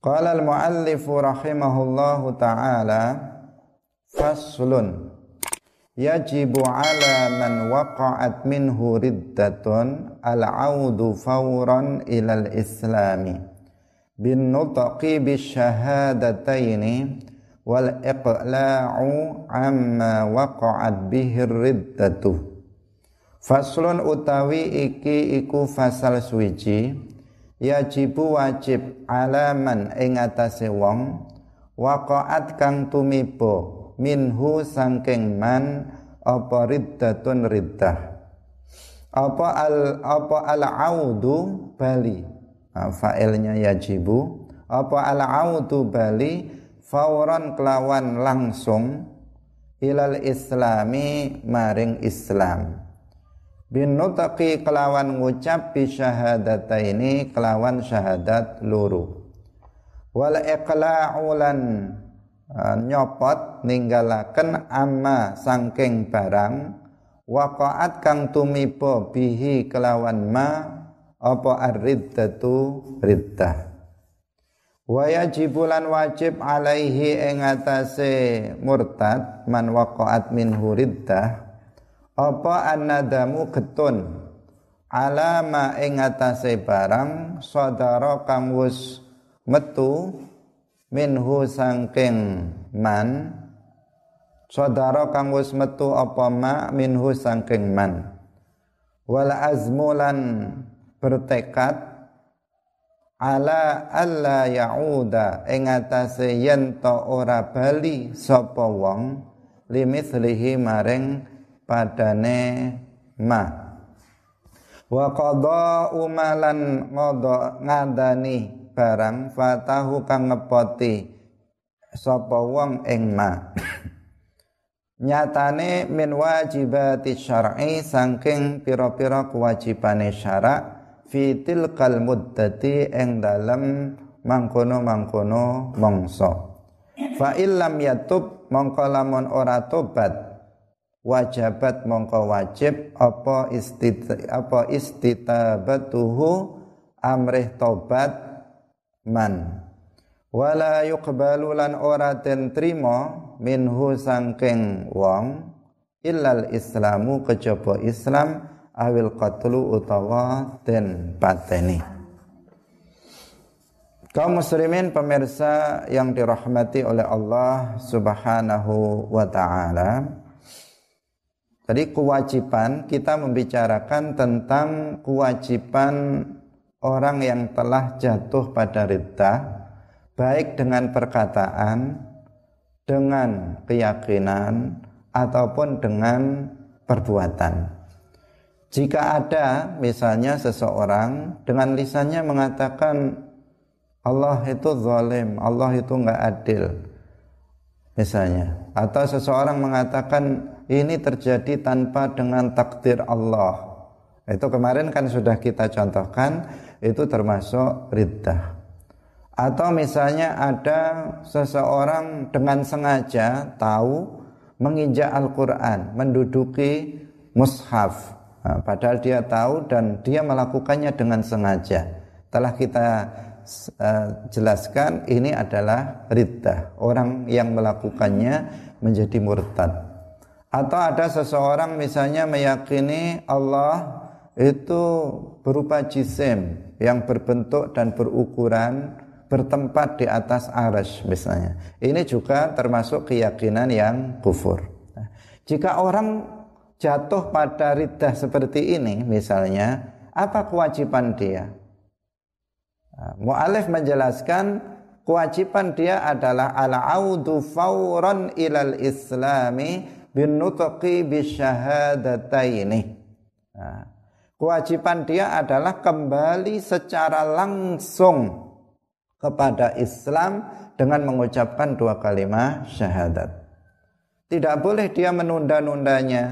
Qala al-muallif rahimahullahu taala faslun yajibu ala man waqa'at minhu riddatun al-audu fawran ilal islami bin nutqi bisyahadataini wal iqla'u amma waqa'at bihi riddatu faslun utawi iki iku fasal suwiji yajibu wajib alaman ing atase wong waqaat kang tumibo minhu sangking man apa riddatun riddah. Apa al apa al audu bali? Nah, failnya yajibu. Apa al audu bali? Fauran kelawan langsung ilal islami maring islam bin nutaqi kelawan ngucap bi ini kelawan syahadat luru. Wal iqla'ulan uh, nyopot ninggalaken amma sangking barang waqa'at kang tumibo bihi kelawan ma apa ar-riddatu riddah. Wa yajibulan wajib alaihi ing atase murtad man waqa'at minhu riddah apa annadamu getun? Alama ing atase barang sadara kang metu minhu sangking man. Sadara kang metu apa ma minhu sangking man. Wal azmulan bertekad ala alla yauda ing atase yen ora bali sapa wong limithlihi maring padane ma. Wa qada umalan ngodo ngandani barang fatahu kang ngepoti sapa wong ing ma. Nyatane min wajibati syar'i saking pira-pira kewajibane syarak fi tilkal muddati ing dalem mangkono-mangkono mangsa. Fa illam yatub mongko lamun ora tobat wajabat mongko wajib apa istit apa istitabatuhu amrih tobat man. Wala yuqbalu lan ora den trima minhu sangking wong illal islamu kejaba islam awil qatlu utawa den pateni. Kaum muslimin pemirsa yang dirahmati oleh Allah Subhanahu wa taala Tadi kewajiban kita membicarakan tentang kewajiban orang yang telah jatuh pada ridha baik dengan perkataan, dengan keyakinan ataupun dengan perbuatan. Jika ada misalnya seseorang dengan lisannya mengatakan Allah itu zalim, Allah itu enggak adil. Misalnya, atau seseorang mengatakan ini terjadi tanpa dengan takdir Allah. Itu kemarin kan sudah kita contohkan itu termasuk riddah. Atau misalnya ada seseorang dengan sengaja tahu menginjak Al-Quran, menduduki mushaf. Nah, padahal dia tahu dan dia melakukannya dengan sengaja. Telah kita uh, jelaskan ini adalah riddah. Orang yang melakukannya menjadi murtad. Atau ada seseorang misalnya meyakini Allah itu berupa jisim yang berbentuk dan berukuran bertempat di atas arash misalnya. Ini juga termasuk keyakinan yang kufur. Jika orang jatuh pada ridah seperti ini misalnya, apa kewajiban dia? Mu'alif menjelaskan kewajiban dia adalah al-audu fauran ilal islami bin nutqi bisyahadataini. Nah, kewajiban dia adalah kembali secara langsung kepada Islam dengan mengucapkan dua kalimat syahadat. Tidak boleh dia menunda-nundanya.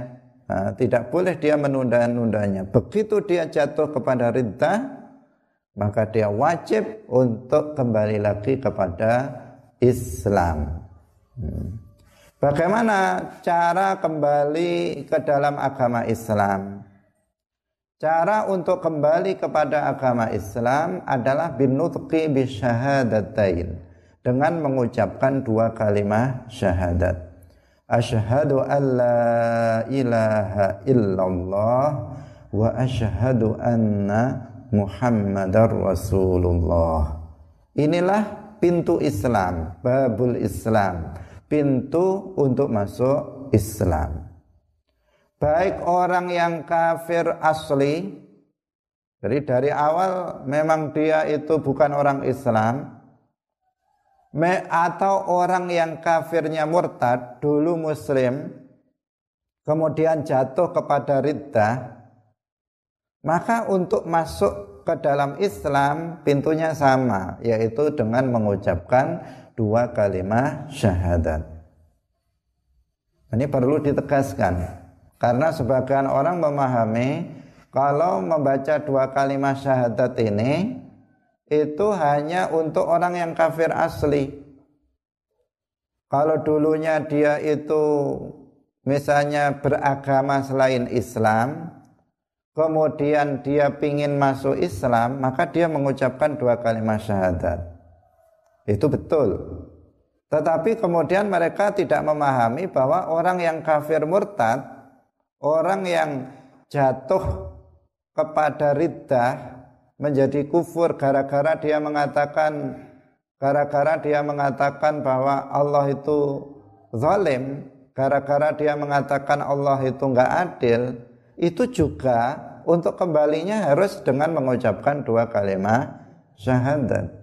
Nah, tidak boleh dia menunda-nundanya. Begitu dia jatuh kepada ridha, maka dia wajib untuk kembali lagi kepada Islam. Hmm. Bagaimana cara kembali ke dalam agama Islam? Cara untuk kembali kepada agama Islam adalah binutqi bisyahadatain dengan mengucapkan dua kalimat syahadat. Asyhadu an la ilaha illallah wa asyhadu anna Muhammadar Rasulullah. Inilah pintu Islam, babul Islam, pintu untuk masuk Islam. Baik orang yang kafir asli jadi dari awal memang dia itu bukan orang Islam atau orang yang kafirnya murtad dulu muslim kemudian jatuh kepada riddah maka untuk masuk ke dalam Islam pintunya sama yaitu dengan mengucapkan dua kalimat syahadat ini perlu ditegaskan karena sebagian orang memahami kalau membaca dua kalimat syahadat ini itu hanya untuk orang yang kafir asli. Kalau dulunya dia itu misalnya beragama selain Islam, kemudian dia ingin masuk Islam, maka dia mengucapkan dua kalimat syahadat. Itu betul. Tetapi kemudian mereka tidak memahami bahwa orang yang kafir murtad Orang yang jatuh kepada riddah menjadi kufur gara-gara dia mengatakan gara-gara dia mengatakan bahwa Allah itu zalim, gara-gara dia mengatakan Allah itu enggak adil, itu juga untuk kembalinya harus dengan mengucapkan dua kalimat syahadat.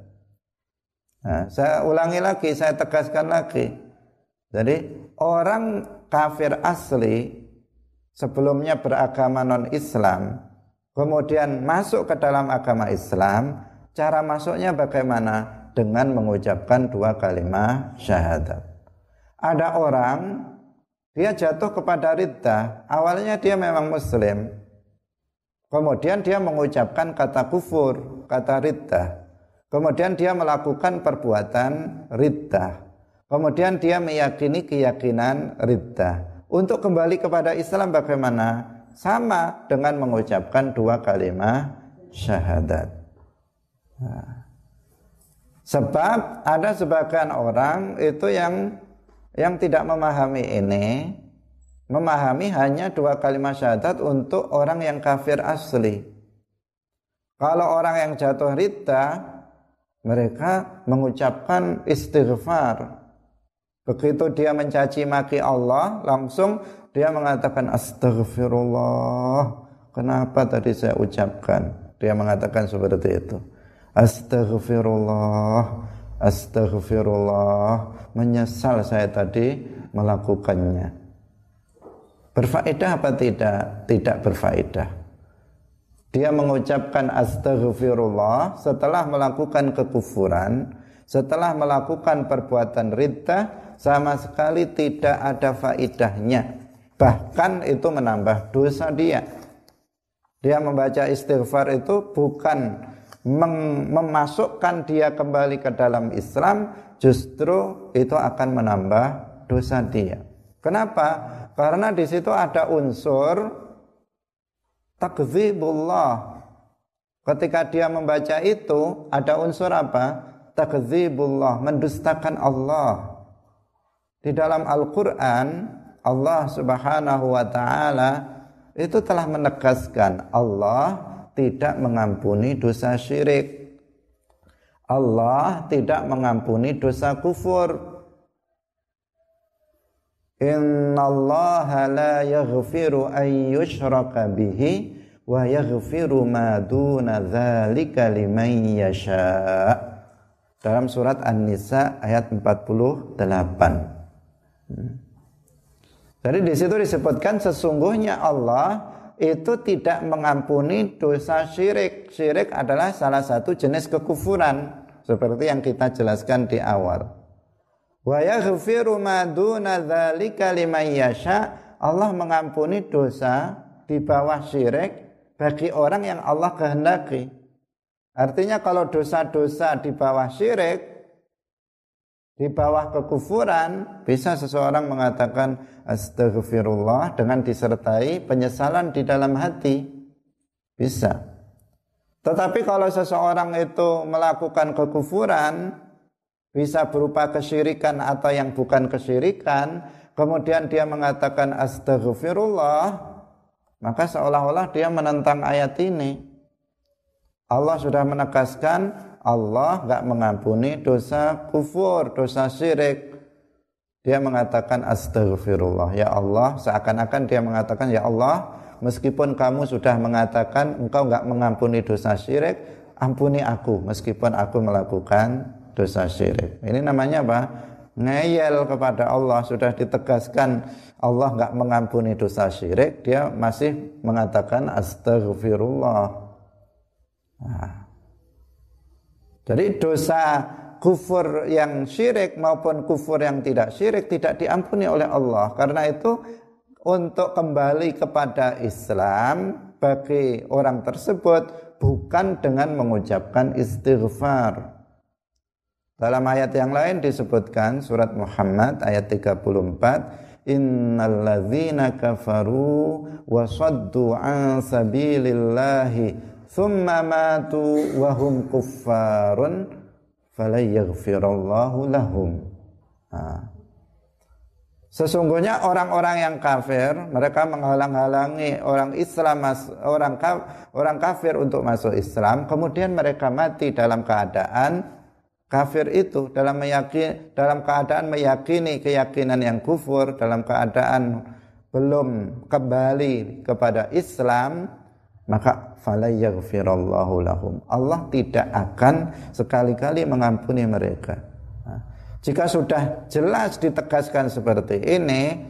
Nah, saya ulangi lagi, saya tegaskan lagi. Jadi orang kafir asli sebelumnya beragama non-Islam, kemudian masuk ke dalam agama Islam, cara masuknya bagaimana? Dengan mengucapkan dua kalimat syahadat. Ada orang dia jatuh kepada ridha, awalnya dia memang muslim. Kemudian dia mengucapkan kata kufur, kata ridha. Kemudian dia melakukan perbuatan ridha. Kemudian dia meyakini keyakinan ridha. Untuk kembali kepada Islam bagaimana? Sama dengan mengucapkan dua kalimat syahadat. Nah. Sebab ada sebagian orang itu yang yang tidak memahami ini, memahami hanya dua kalimat syahadat untuk orang yang kafir asli. Kalau orang yang jatuh rita, mereka mengucapkan istighfar, Begitu dia mencaci maki Allah, langsung dia mengatakan astagfirullah. Kenapa tadi saya ucapkan? Dia mengatakan seperti itu. Astagfirullah, astagfirullah. Menyesal saya tadi melakukannya. Berfaedah apa tidak? Tidak berfaedah. Dia mengucapkan astagfirullah setelah melakukan kekufuran, setelah melakukan perbuatan riddah, sama sekali tidak ada faidahnya. Bahkan itu menambah dosa dia. Dia membaca istighfar itu bukan memasukkan dia kembali ke dalam Islam, justru itu akan menambah dosa dia. Kenapa? Karena di situ ada unsur takdzibullah. Ketika dia membaca itu ada unsur apa? Takdzibullah, mendustakan Allah. Di dalam Al-Quran Allah subhanahu wa ta'ala itu telah menegaskan Allah tidak mengampuni dosa syirik. Allah tidak mengampuni dosa kufur. Inna Allah la yaghfiru an yushraka bihi wa yaghfiru ma duna dzalika liman yasha. Dalam surat An-Nisa ayat 48. Jadi di situ disebutkan sesungguhnya Allah itu tidak mengampuni dosa syirik. Syirik adalah salah satu jenis kekufuran seperti yang kita jelaskan di awal. Wa yaghfiru ma duna dzalika liman yasha. Allah mengampuni dosa di bawah syirik bagi orang yang Allah kehendaki. Artinya kalau dosa-dosa di bawah syirik di bawah kekufuran bisa seseorang mengatakan astagfirullah dengan disertai penyesalan di dalam hati. Bisa. Tetapi kalau seseorang itu melakukan kekufuran, bisa berupa kesyirikan atau yang bukan kesyirikan, kemudian dia mengatakan astagfirullah, maka seolah-olah dia menentang ayat ini. Allah sudah menegaskan Allah nggak mengampuni dosa kufur, dosa syirik. Dia mengatakan astagfirullah. Ya Allah, seakan-akan dia mengatakan ya Allah, meskipun kamu sudah mengatakan engkau nggak mengampuni dosa syirik, ampuni aku meskipun aku melakukan dosa syirik. Ini namanya apa? Ngeyel kepada Allah sudah ditegaskan Allah nggak mengampuni dosa syirik, dia masih mengatakan astagfirullah. Nah. Jadi dosa kufur yang syirik maupun kufur yang tidak syirik tidak diampuni oleh Allah. Karena itu untuk kembali kepada Islam bagi orang tersebut bukan dengan mengucapkan istighfar. Dalam ayat yang lain disebutkan surat Muhammad ayat 34 innalladzina kafaru wa saddu an sabilillahi thumma matu wa hum kuffarun falayaghfirallahu lahum. Nah, Sesungguhnya orang-orang yang kafir mereka menghalang-halangi orang Islam orang orang kafir untuk masuk Islam kemudian mereka mati dalam keadaan kafir itu dalam meyakini dalam keadaan meyakini keyakinan yang kufur dalam keadaan belum kembali kepada Islam maka falayaghfirallahu lahum. Allah tidak akan sekali-kali mengampuni mereka. Jika sudah jelas ditegaskan seperti ini,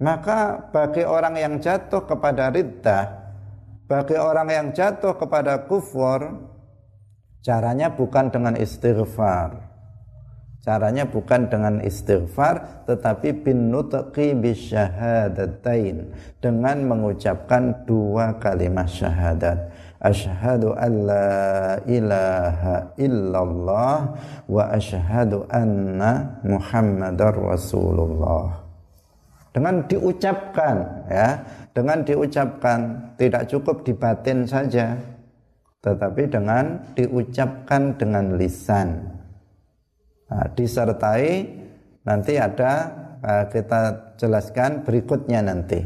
maka bagi orang yang jatuh kepada riddah, bagi orang yang jatuh kepada kufur, caranya bukan dengan istighfar. Caranya bukan dengan istighfar tetapi bin nutqi bisyahadatain dengan mengucapkan dua kalimat syahadat. Asyhadu an la ilaha illallah wa asyhadu anna muhammadar rasulullah. Dengan diucapkan ya. Dengan diucapkan tidak cukup di batin saja tetapi dengan diucapkan dengan lisan nah, disertai nanti ada uh, kita jelaskan berikutnya nanti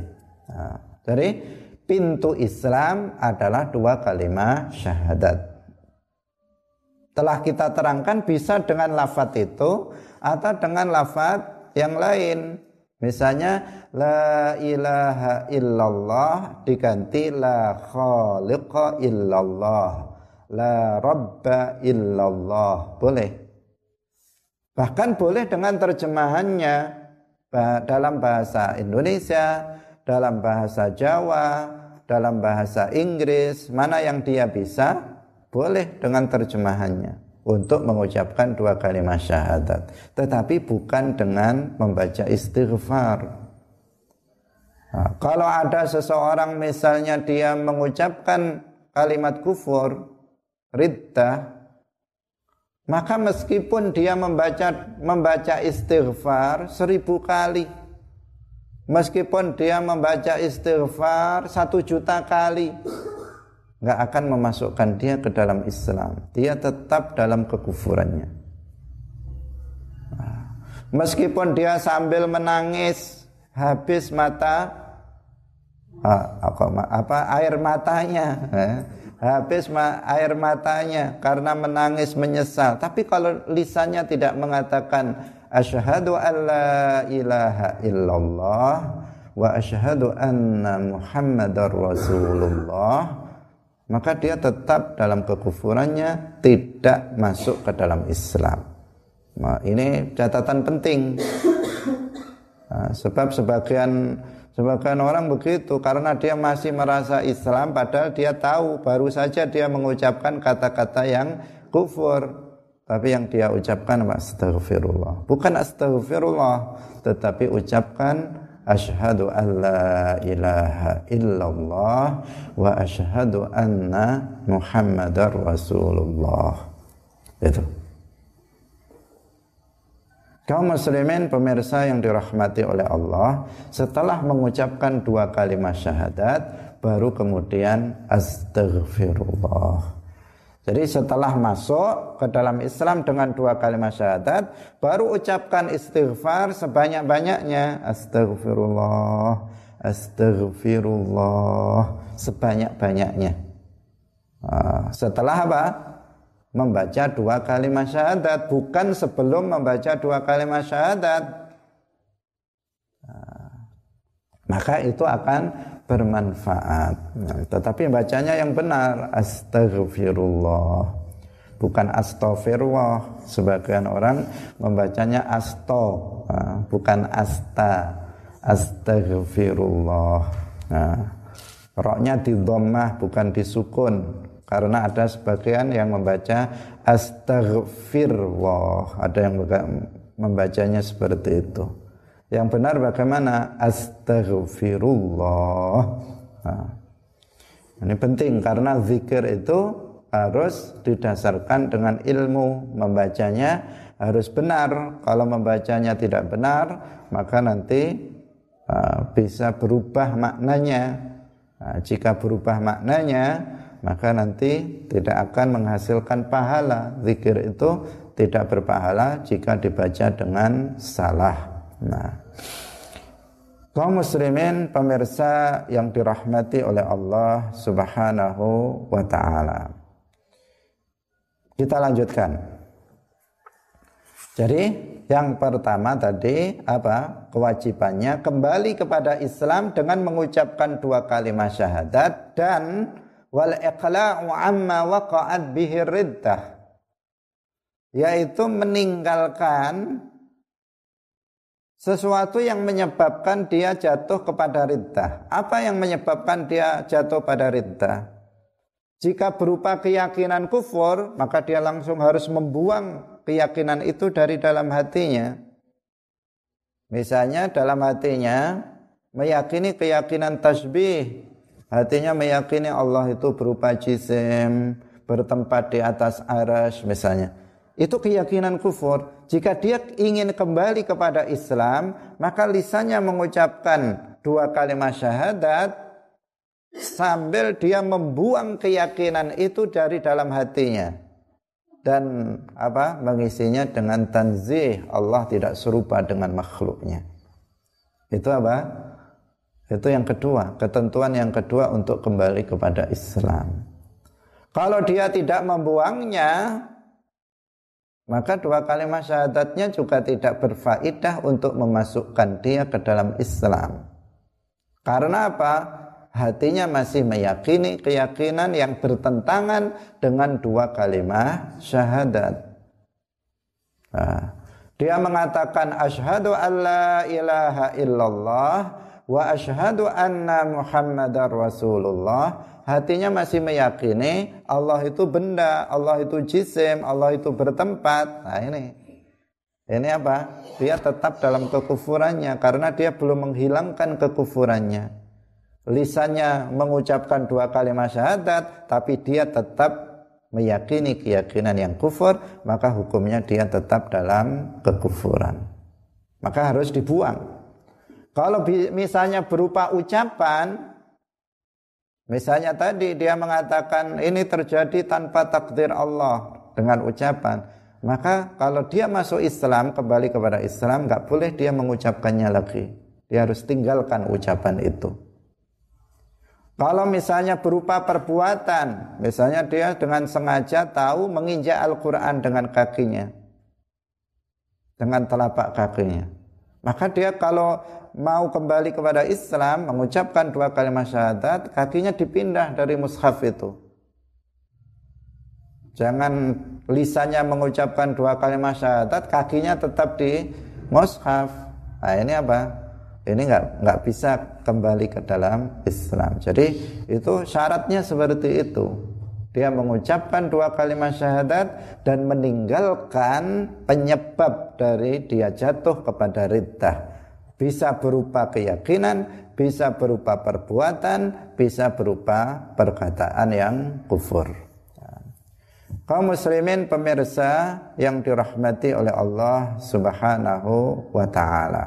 nah, jadi pintu Islam adalah dua kalimat syahadat. Telah kita terangkan bisa dengan lafat itu atau dengan lafat yang lain. Misalnya la ilaha illallah diganti la khaliqa illallah. La rabba illallah. Boleh. Bahkan boleh dengan terjemahannya dalam bahasa Indonesia dalam bahasa Jawa, dalam bahasa Inggris, mana yang dia bisa, boleh dengan terjemahannya untuk mengucapkan dua kalimat syahadat. Tetapi bukan dengan membaca istighfar. Nah, kalau ada seseorang misalnya dia mengucapkan kalimat kufur, riddah, maka meskipun dia membaca membaca istighfar seribu kali, Meskipun dia membaca istighfar satu juta kali, nggak akan memasukkan dia ke dalam Islam. Dia tetap dalam kekufurannya. Meskipun dia sambil menangis habis mata apa air matanya, eh, habis air matanya karena menangis menyesal. Tapi kalau lisannya tidak mengatakan asyhadu an la ilaha illallah wa asyhadu anna muhammadar rasulullah maka dia tetap dalam kekufurannya tidak masuk ke dalam Islam nah, ini catatan penting nah, sebab sebagian sebagian orang begitu karena dia masih merasa Islam padahal dia tahu baru saja dia mengucapkan kata-kata yang kufur tapi yang dia ucapkan apa? Astaghfirullah. Bukan astaghfirullah, tetapi ucapkan asyhadu an la ilaha illallah wa asyhadu anna muhammadar rasulullah. Itu. Kaum muslimin pemirsa yang dirahmati oleh Allah, setelah mengucapkan dua kalimat syahadat, baru kemudian astaghfirullah. Jadi setelah masuk ke dalam Islam dengan dua kalimat syahadat, baru ucapkan istighfar sebanyak-banyaknya. Astaghfirullah, astaghfirullah sebanyak-banyaknya. Ah, setelah apa? Membaca dua kalimat syahadat, bukan sebelum membaca dua kalimat syahadat. Ah, maka itu akan bermanfaat. Nah, tetapi bacanya yang benar astagfirullah bukan astagfirullah. Sebagian orang membacanya asto, nah, bukan asta. Astagfirullah. Nah, roknya di dhammah bukan disukun karena ada sebagian yang membaca astagfirullah, ada yang membacanya seperti itu. Yang benar bagaimana? Astaghfirullah. Nah, ini penting karena zikir itu harus didasarkan dengan ilmu membacanya harus benar. Kalau membacanya tidak benar, maka nanti uh, bisa berubah maknanya. Nah, jika berubah maknanya, maka nanti tidak akan menghasilkan pahala. Zikir itu tidak berpahala jika dibaca dengan salah. Nah, kaum muslimin pemirsa yang dirahmati oleh Allah Subhanahu wa taala. Kita lanjutkan. Jadi yang pertama tadi apa? Kewajibannya kembali kepada Islam dengan mengucapkan dua kalimat syahadat dan wal iqla'u amma waqa'at bihi riddah yaitu meninggalkan sesuatu yang menyebabkan dia jatuh kepada riddah. Apa yang menyebabkan dia jatuh pada riddah? Jika berupa keyakinan kufur, maka dia langsung harus membuang keyakinan itu dari dalam hatinya. Misalnya dalam hatinya meyakini keyakinan tasbih, hatinya meyakini Allah itu berupa jisim, bertempat di atas aras misalnya. Itu keyakinan kufur. Jika dia ingin kembali kepada Islam, maka lisannya mengucapkan dua kalimat syahadat sambil dia membuang keyakinan itu dari dalam hatinya dan apa mengisinya dengan tanzih Allah tidak serupa dengan makhluknya. Itu apa? Itu yang kedua, ketentuan yang kedua untuk kembali kepada Islam. Kalau dia tidak membuangnya, maka dua kalimat syahadatnya juga tidak berfaedah untuk memasukkan dia ke dalam Islam. Karena apa? Hatinya masih meyakini keyakinan yang bertentangan dengan dua kalimat syahadat. Nah, dia mengatakan asyhadu alla ilaha illallah wa asyhadu anna muhammadar rasulullah hatinya masih meyakini Allah itu benda, Allah itu jisim, Allah itu bertempat. Nah ini, ini apa? Dia tetap dalam kekufurannya karena dia belum menghilangkan kekufurannya. Lisannya mengucapkan dua kalimat syahadat, tapi dia tetap meyakini keyakinan yang kufur, maka hukumnya dia tetap dalam kekufuran. Maka harus dibuang. Kalau misalnya berupa ucapan, Misalnya tadi dia mengatakan ini terjadi tanpa takdir Allah dengan ucapan. Maka kalau dia masuk Islam, kembali kepada Islam, nggak boleh dia mengucapkannya lagi. Dia harus tinggalkan ucapan itu. Kalau misalnya berupa perbuatan, misalnya dia dengan sengaja tahu menginjak Al-Quran dengan kakinya, dengan telapak kakinya. Maka dia kalau mau kembali kepada Islam mengucapkan dua kalimat syahadat kakinya dipindah dari mushaf itu. Jangan lisannya mengucapkan dua kalimat syahadat kakinya tetap di mushaf. Nah ini apa? Ini nggak nggak bisa kembali ke dalam Islam. Jadi itu syaratnya seperti itu dia mengucapkan dua kalimat syahadat dan meninggalkan penyebab dari dia jatuh kepada riddah bisa berupa keyakinan, bisa berupa perbuatan, bisa berupa perkataan yang kufur. Kaum muslimin pemirsa yang dirahmati oleh Allah Subhanahu wa taala.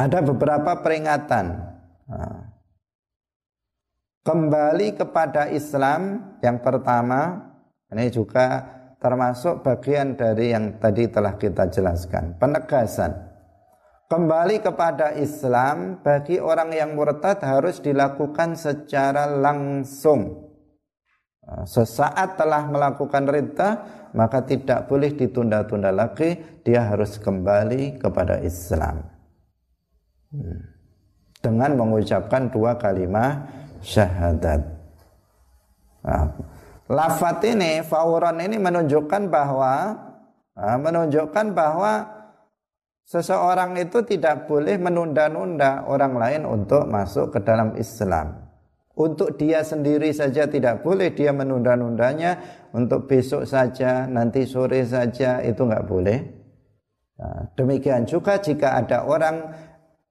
Ada beberapa peringatan kembali kepada Islam yang pertama ini juga termasuk bagian dari yang tadi telah kita jelaskan penegasan. Kembali kepada Islam bagi orang yang murtad harus dilakukan secara langsung. Sesaat telah melakukan ridha maka tidak boleh ditunda-tunda lagi dia harus kembali kepada Islam. Hmm. dengan mengucapkan dua kalimat syahadat. Nah, lafat ini fauron ini menunjukkan bahwa nah, menunjukkan bahwa seseorang itu tidak boleh menunda-nunda orang lain untuk masuk ke dalam Islam. Untuk dia sendiri saja tidak boleh dia menunda-nundanya. Untuk besok saja, nanti sore saja itu nggak boleh. Nah, demikian juga jika ada orang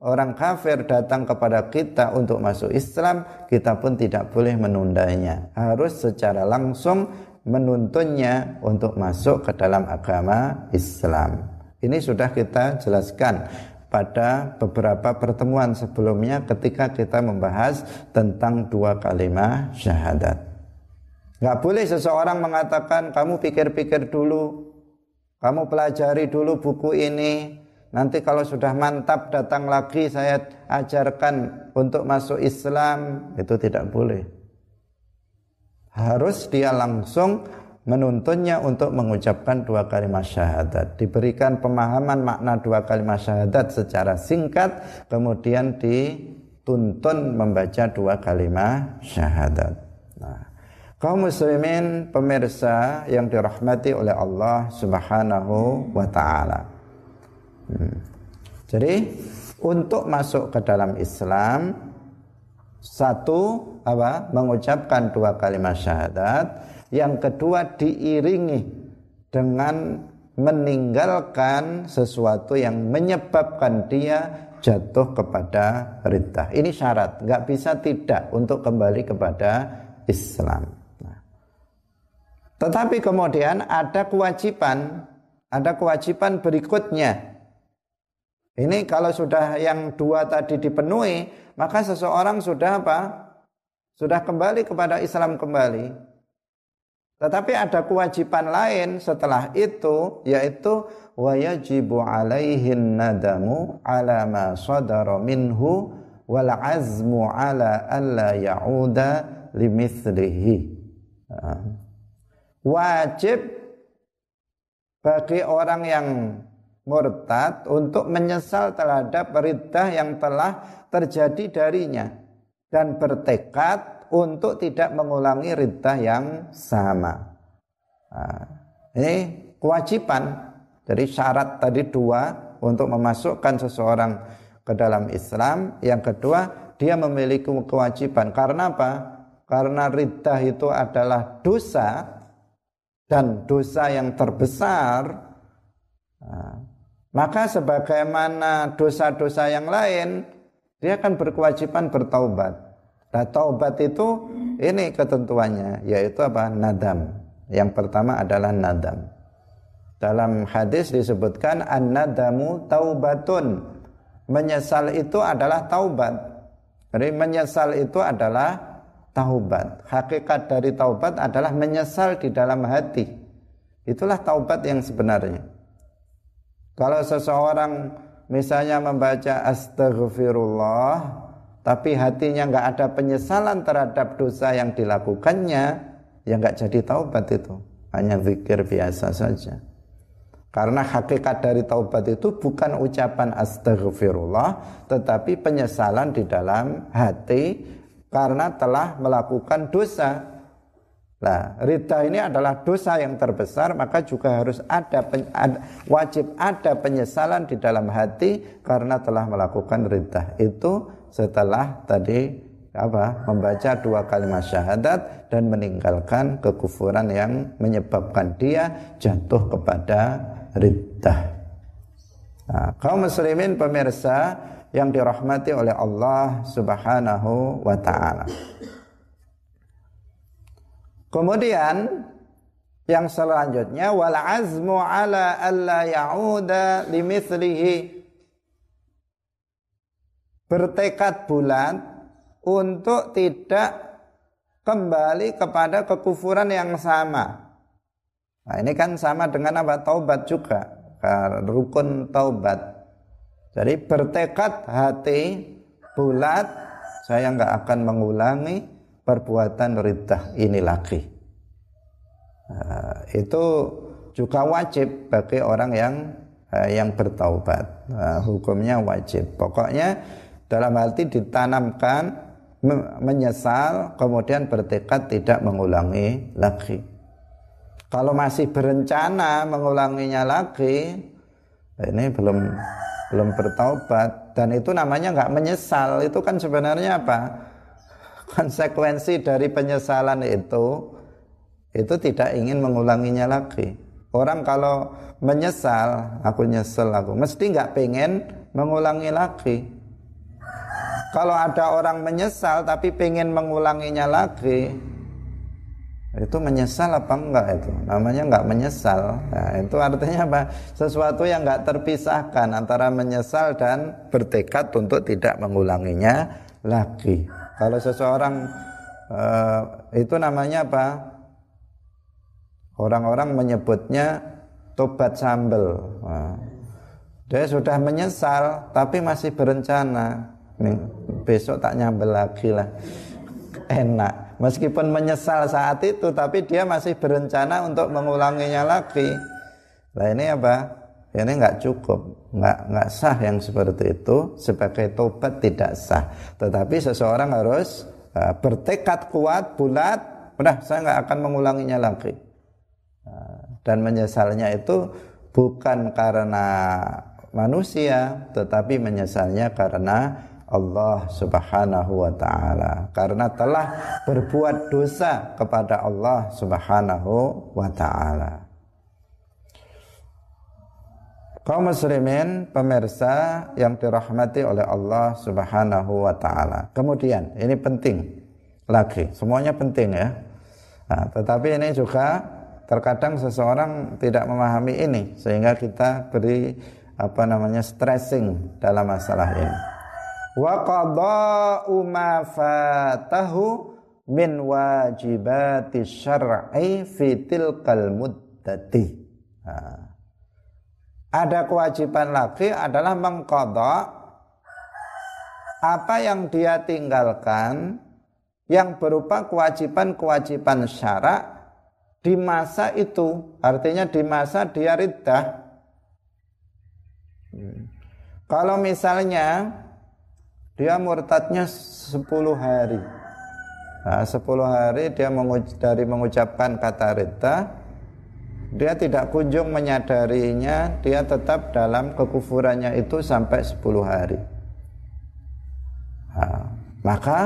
orang kafir datang kepada kita untuk masuk Islam, kita pun tidak boleh menundanya. Harus secara langsung menuntunnya untuk masuk ke dalam agama Islam. Ini sudah kita jelaskan pada beberapa pertemuan sebelumnya ketika kita membahas tentang dua kalimat syahadat. Gak boleh seseorang mengatakan kamu pikir-pikir dulu, kamu pelajari dulu buku ini, nanti kalau sudah mantap datang lagi saya ajarkan untuk masuk Islam, itu tidak boleh. Harus dia langsung menuntunnya untuk mengucapkan dua kalimat syahadat. Diberikan pemahaman makna dua kalimat syahadat secara singkat, kemudian dituntun membaca dua kalimat syahadat. Nah, kaum muslimin pemirsa yang dirahmati oleh Allah Subhanahu wa taala. Jadi untuk masuk ke dalam Islam satu apa mengucapkan dua kalimat syahadat yang kedua diiringi dengan meninggalkan sesuatu yang menyebabkan dia jatuh kepada ridha. Ini syarat, nggak bisa tidak untuk kembali kepada Islam. Nah. Tetapi kemudian ada kewajiban, ada kewajiban berikutnya. Ini kalau sudah yang dua tadi dipenuhi, maka seseorang sudah apa? Sudah kembali kepada Islam kembali. Tetapi ada kewajiban lain setelah itu yaitu wajibu alaihin nadamu ala ma sadara minhu wal azmu ala alla ya'uda limithlihi. Wajib bagi orang yang murtad untuk menyesal terhadap riddah yang telah terjadi darinya dan bertekad untuk tidak mengulangi riddah yang sama. Nah, ini kewajiban. Jadi syarat tadi dua untuk memasukkan seseorang ke dalam Islam. Yang kedua, dia memiliki kewajiban. Karena apa? Karena riddah itu adalah dosa dan dosa yang terbesar. Maka sebagaimana dosa-dosa yang lain, dia akan berkewajiban bertaubat. Nah taubat itu ini ketentuannya yaitu apa? Nadam. Yang pertama adalah nadam. Dalam hadis disebutkan an-nadamu taubatun. Menyesal itu adalah taubat. Jadi menyesal itu adalah taubat. Hakikat dari taubat adalah menyesal di dalam hati. Itulah taubat yang sebenarnya. Kalau seseorang misalnya membaca astagfirullah tapi hatinya nggak ada penyesalan terhadap dosa yang dilakukannya, ya nggak jadi taubat itu, hanya zikir biasa saja. Karena hakikat dari taubat itu bukan ucapan astaghfirullah, tetapi penyesalan di dalam hati karena telah melakukan dosa. Nah, rida ini adalah dosa yang terbesar, maka juga harus ada, wajib ada penyesalan di dalam hati karena telah melakukan rida. Itu setelah tadi apa membaca dua kalimat syahadat dan meninggalkan kekufuran yang menyebabkan dia jatuh kepada riddah. Nah, kaum muslimin pemirsa yang dirahmati oleh Allah Subhanahu wa taala. Kemudian yang selanjutnya wal azmu ala alla ya'uda limithlihi bertekad bulat untuk tidak kembali kepada kekufuran yang sama. Nah, ini kan sama dengan apa? Taubat juga. Rukun taubat. Jadi bertekad hati bulat saya nggak akan mengulangi perbuatan riddah ini lagi. Nah, itu juga wajib bagi orang yang uh, yang bertaubat. Nah, hukumnya wajib. Pokoknya dalam arti ditanamkan menyesal kemudian bertekad tidak mengulangi lagi. Kalau masih berencana mengulanginya lagi, ini belum belum bertaubat dan itu namanya nggak menyesal. Itu kan sebenarnya apa? Konsekuensi dari penyesalan itu itu tidak ingin mengulanginya lagi. Orang kalau menyesal, aku nyesel aku, mesti nggak pengen mengulangi lagi. Kalau ada orang menyesal tapi pengen mengulanginya lagi, itu menyesal apa enggak itu namanya enggak menyesal nah, itu artinya apa sesuatu yang enggak terpisahkan antara menyesal dan bertekad untuk tidak mengulanginya lagi kalau seseorang uh, itu namanya apa? Orang-orang menyebutnya tobat sambel. Nah, dia sudah menyesal tapi masih berencana. Besok tak nyambel lagi lah. Enak. Meskipun menyesal saat itu, tapi dia masih berencana untuk mengulanginya lagi. Nah ini apa? Ini nggak cukup, nggak nggak sah yang seperti itu sebagai tobat tidak sah. Tetapi seseorang harus uh, bertekad kuat, bulat, udah saya nggak akan mengulanginya lagi. Uh, dan menyesalnya itu bukan karena manusia, tetapi menyesalnya karena Allah Subhanahu wa taala karena telah berbuat dosa kepada Allah Subhanahu wa taala. Kaum muslimin pemirsa yang dirahmati oleh Allah Subhanahu wa taala. Kemudian ini penting lagi, semuanya penting ya. Nah, tetapi ini juga terkadang seseorang tidak memahami ini sehingga kita beri apa namanya stressing dalam masalah ini wa qada'u ma fatahu min wajibati syar'i fi tilkal muddati. Ada kewajiban lagi adalah mengkodok apa yang dia tinggalkan yang berupa kewajiban-kewajiban syarak di masa itu. Artinya di masa dia riddah. Hmm. kalau misalnya dia murtadnya 10 hari. Nah, 10 hari dia menguj dari mengucapkan kata rita dia tidak kunjung menyadarinya dia tetap dalam kekufurannya itu sampai 10 hari. Nah, maka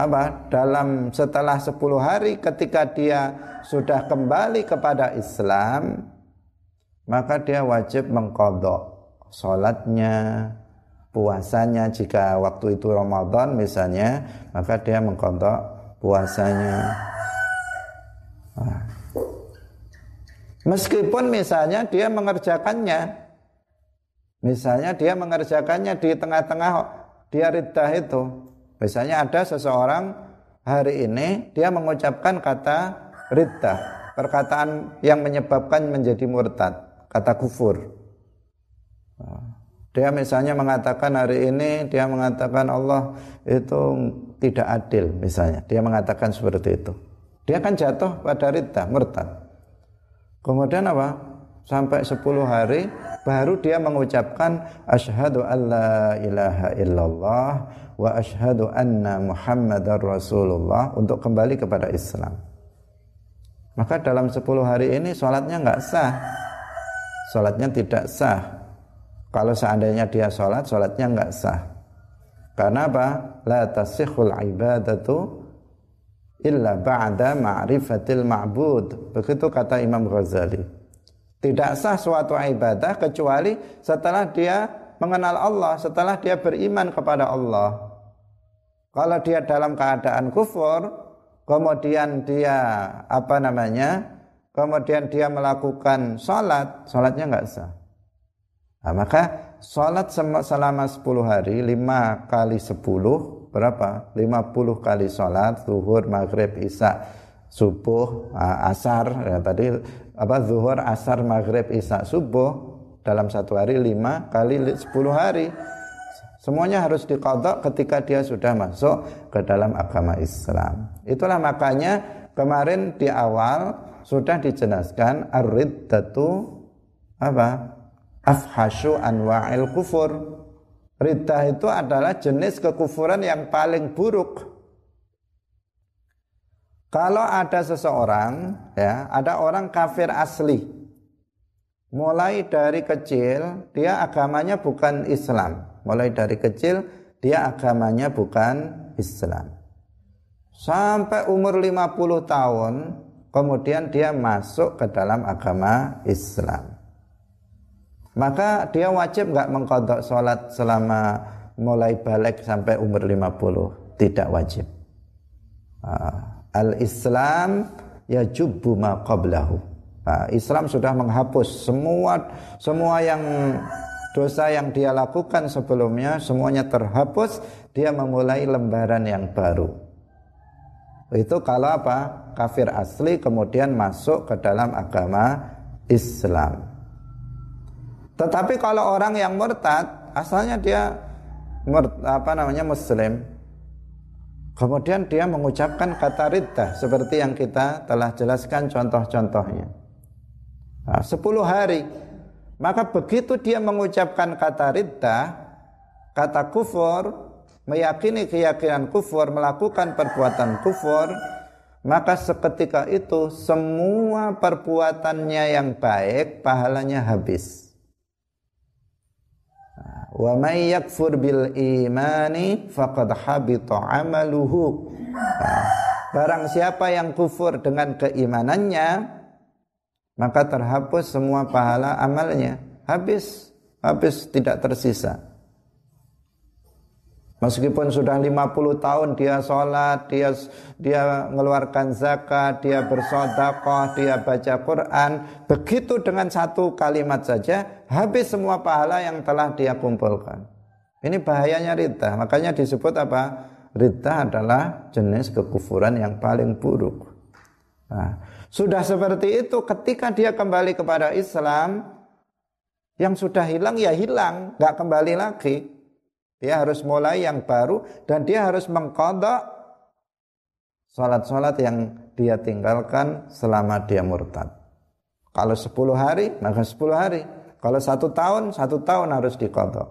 apa dalam setelah 10 hari ketika dia sudah kembali kepada Islam maka dia wajib mengkodok sholatnya puasanya. Jika waktu itu Ramadan misalnya maka dia mengkontok puasanya. Nah. Meskipun misalnya dia mengerjakannya misalnya dia mengerjakannya di tengah-tengah dia riddah itu misalnya ada seseorang hari ini dia mengucapkan kata riddah perkataan yang menyebabkan menjadi murtad kata kufur. Dia misalnya mengatakan hari ini dia mengatakan Allah itu tidak adil misalnya. Dia mengatakan seperti itu. Dia kan jatuh pada rita, murtad. Kemudian apa? Sampai 10 hari baru dia mengucapkan asyhadu alla ilaha illallah wa asyhadu anna muhammadar rasulullah untuk kembali kepada Islam. Maka dalam 10 hari ini sholatnya nggak sah. Sholatnya tidak sah kalau seandainya dia sholat, sholatnya nggak sah. Karena apa? La tasihul ibadatu illa ba'da ma'rifatil ma'bud. Begitu kata Imam Ghazali. Tidak sah suatu ibadah kecuali setelah dia mengenal Allah, setelah dia beriman kepada Allah. Kalau dia dalam keadaan kufur, kemudian dia apa namanya? Kemudian dia melakukan sholat, sholatnya nggak sah. Nah, maka sholat selama 10 hari 5 kali 10 berapa? 50 kali sholat, zuhur, maghrib, isya, subuh, asar, ya tadi apa zuhur, asar, maghrib, isya, subuh dalam satu hari lima kali sepuluh hari. Semuanya harus dikodok ketika dia sudah masuk ke dalam agama Islam. Itulah makanya kemarin di awal sudah dijelaskan ar-riddatu apa? Afhashu anwa'il kufur. Riddah itu adalah jenis kekufuran yang paling buruk. Kalau ada seseorang, ya, ada orang kafir asli, mulai dari kecil dia agamanya bukan Islam. Mulai dari kecil dia agamanya bukan Islam. Sampai umur 50 tahun kemudian dia masuk ke dalam agama Islam. Maka dia wajib nggak mengkodok sholat selama mulai balik sampai umur 50. Tidak wajib. Ah, Al-Islam ya jubbu ma qablahu. Ah, Islam sudah menghapus semua semua yang dosa yang dia lakukan sebelumnya semuanya terhapus, dia memulai lembaran yang baru. Itu kalau apa? Kafir asli kemudian masuk ke dalam agama Islam. Tetapi kalau orang yang murtad, asalnya dia apa namanya muslim, kemudian dia mengucapkan kata riddah seperti yang kita telah jelaskan contoh-contohnya. Nah, 10 hari maka begitu dia mengucapkan kata riddah, kata kufur, meyakini keyakinan kufur, melakukan perbuatan kufur, maka seketika itu semua perbuatannya yang baik pahalanya habis. Wa may yakfur bil imani faqad habita amaluhu. Barang siapa yang kufur dengan keimanannya, maka terhapus semua pahala amalnya habis habis tidak tersisa Meskipun sudah 50 tahun dia sholat, dia dia mengeluarkan zakat, dia bersodakoh, dia baca Quran, begitu dengan satu kalimat saja habis semua pahala yang telah dia kumpulkan. Ini bahayanya rita. Makanya disebut apa? Rita adalah jenis kekufuran yang paling buruk. Nah, sudah seperti itu ketika dia kembali kepada Islam yang sudah hilang ya hilang, nggak kembali lagi. Dia harus mulai yang baru dan dia harus mengkodok sholat-sholat yang dia tinggalkan selama dia murtad. Kalau 10 hari, maka 10 hari. Kalau satu tahun, satu tahun harus dikodok.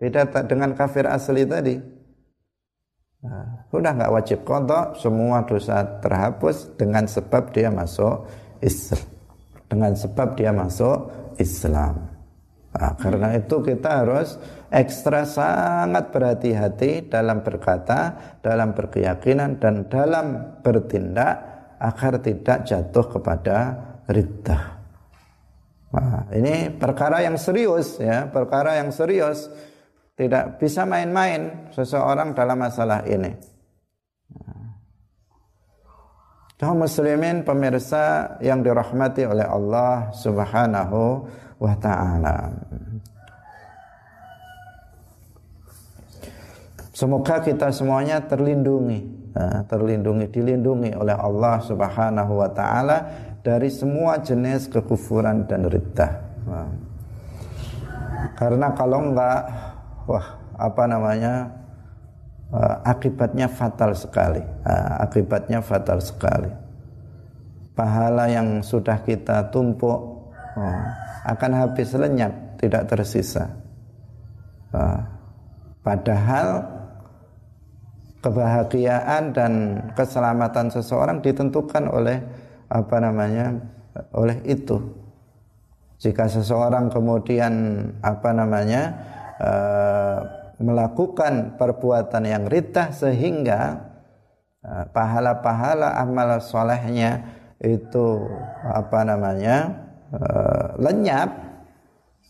Beda dengan kafir asli tadi. Nah, sudah nggak wajib kodok, semua dosa terhapus dengan sebab dia masuk Islam. Dengan sebab dia masuk Islam. Nah, karena itu kita harus ekstra sangat berhati-hati dalam berkata, dalam berkeyakinan dan dalam bertindak agar tidak jatuh kepada riddah. Nah, ini perkara yang serius ya, perkara yang serius tidak bisa main-main seseorang dalam masalah ini. Kaum muslimin pemirsa yang dirahmati oleh Allah Subhanahu wa taala. Semoga kita semuanya terlindungi, terlindungi, dilindungi oleh Allah Subhanahu wa taala dari semua jenis kekufuran dan riddah. Karena kalau enggak wah apa namanya uh, akibatnya fatal sekali. Uh, akibatnya fatal sekali. Pahala yang sudah kita tumpuk uh, akan habis lenyap tidak tersisa. Padahal kebahagiaan dan keselamatan seseorang ditentukan oleh apa namanya oleh itu. Jika seseorang kemudian apa namanya uh, melakukan perbuatan yang ritah sehingga uh, pahala-pahala amal solehnya itu apa namanya uh, lenyap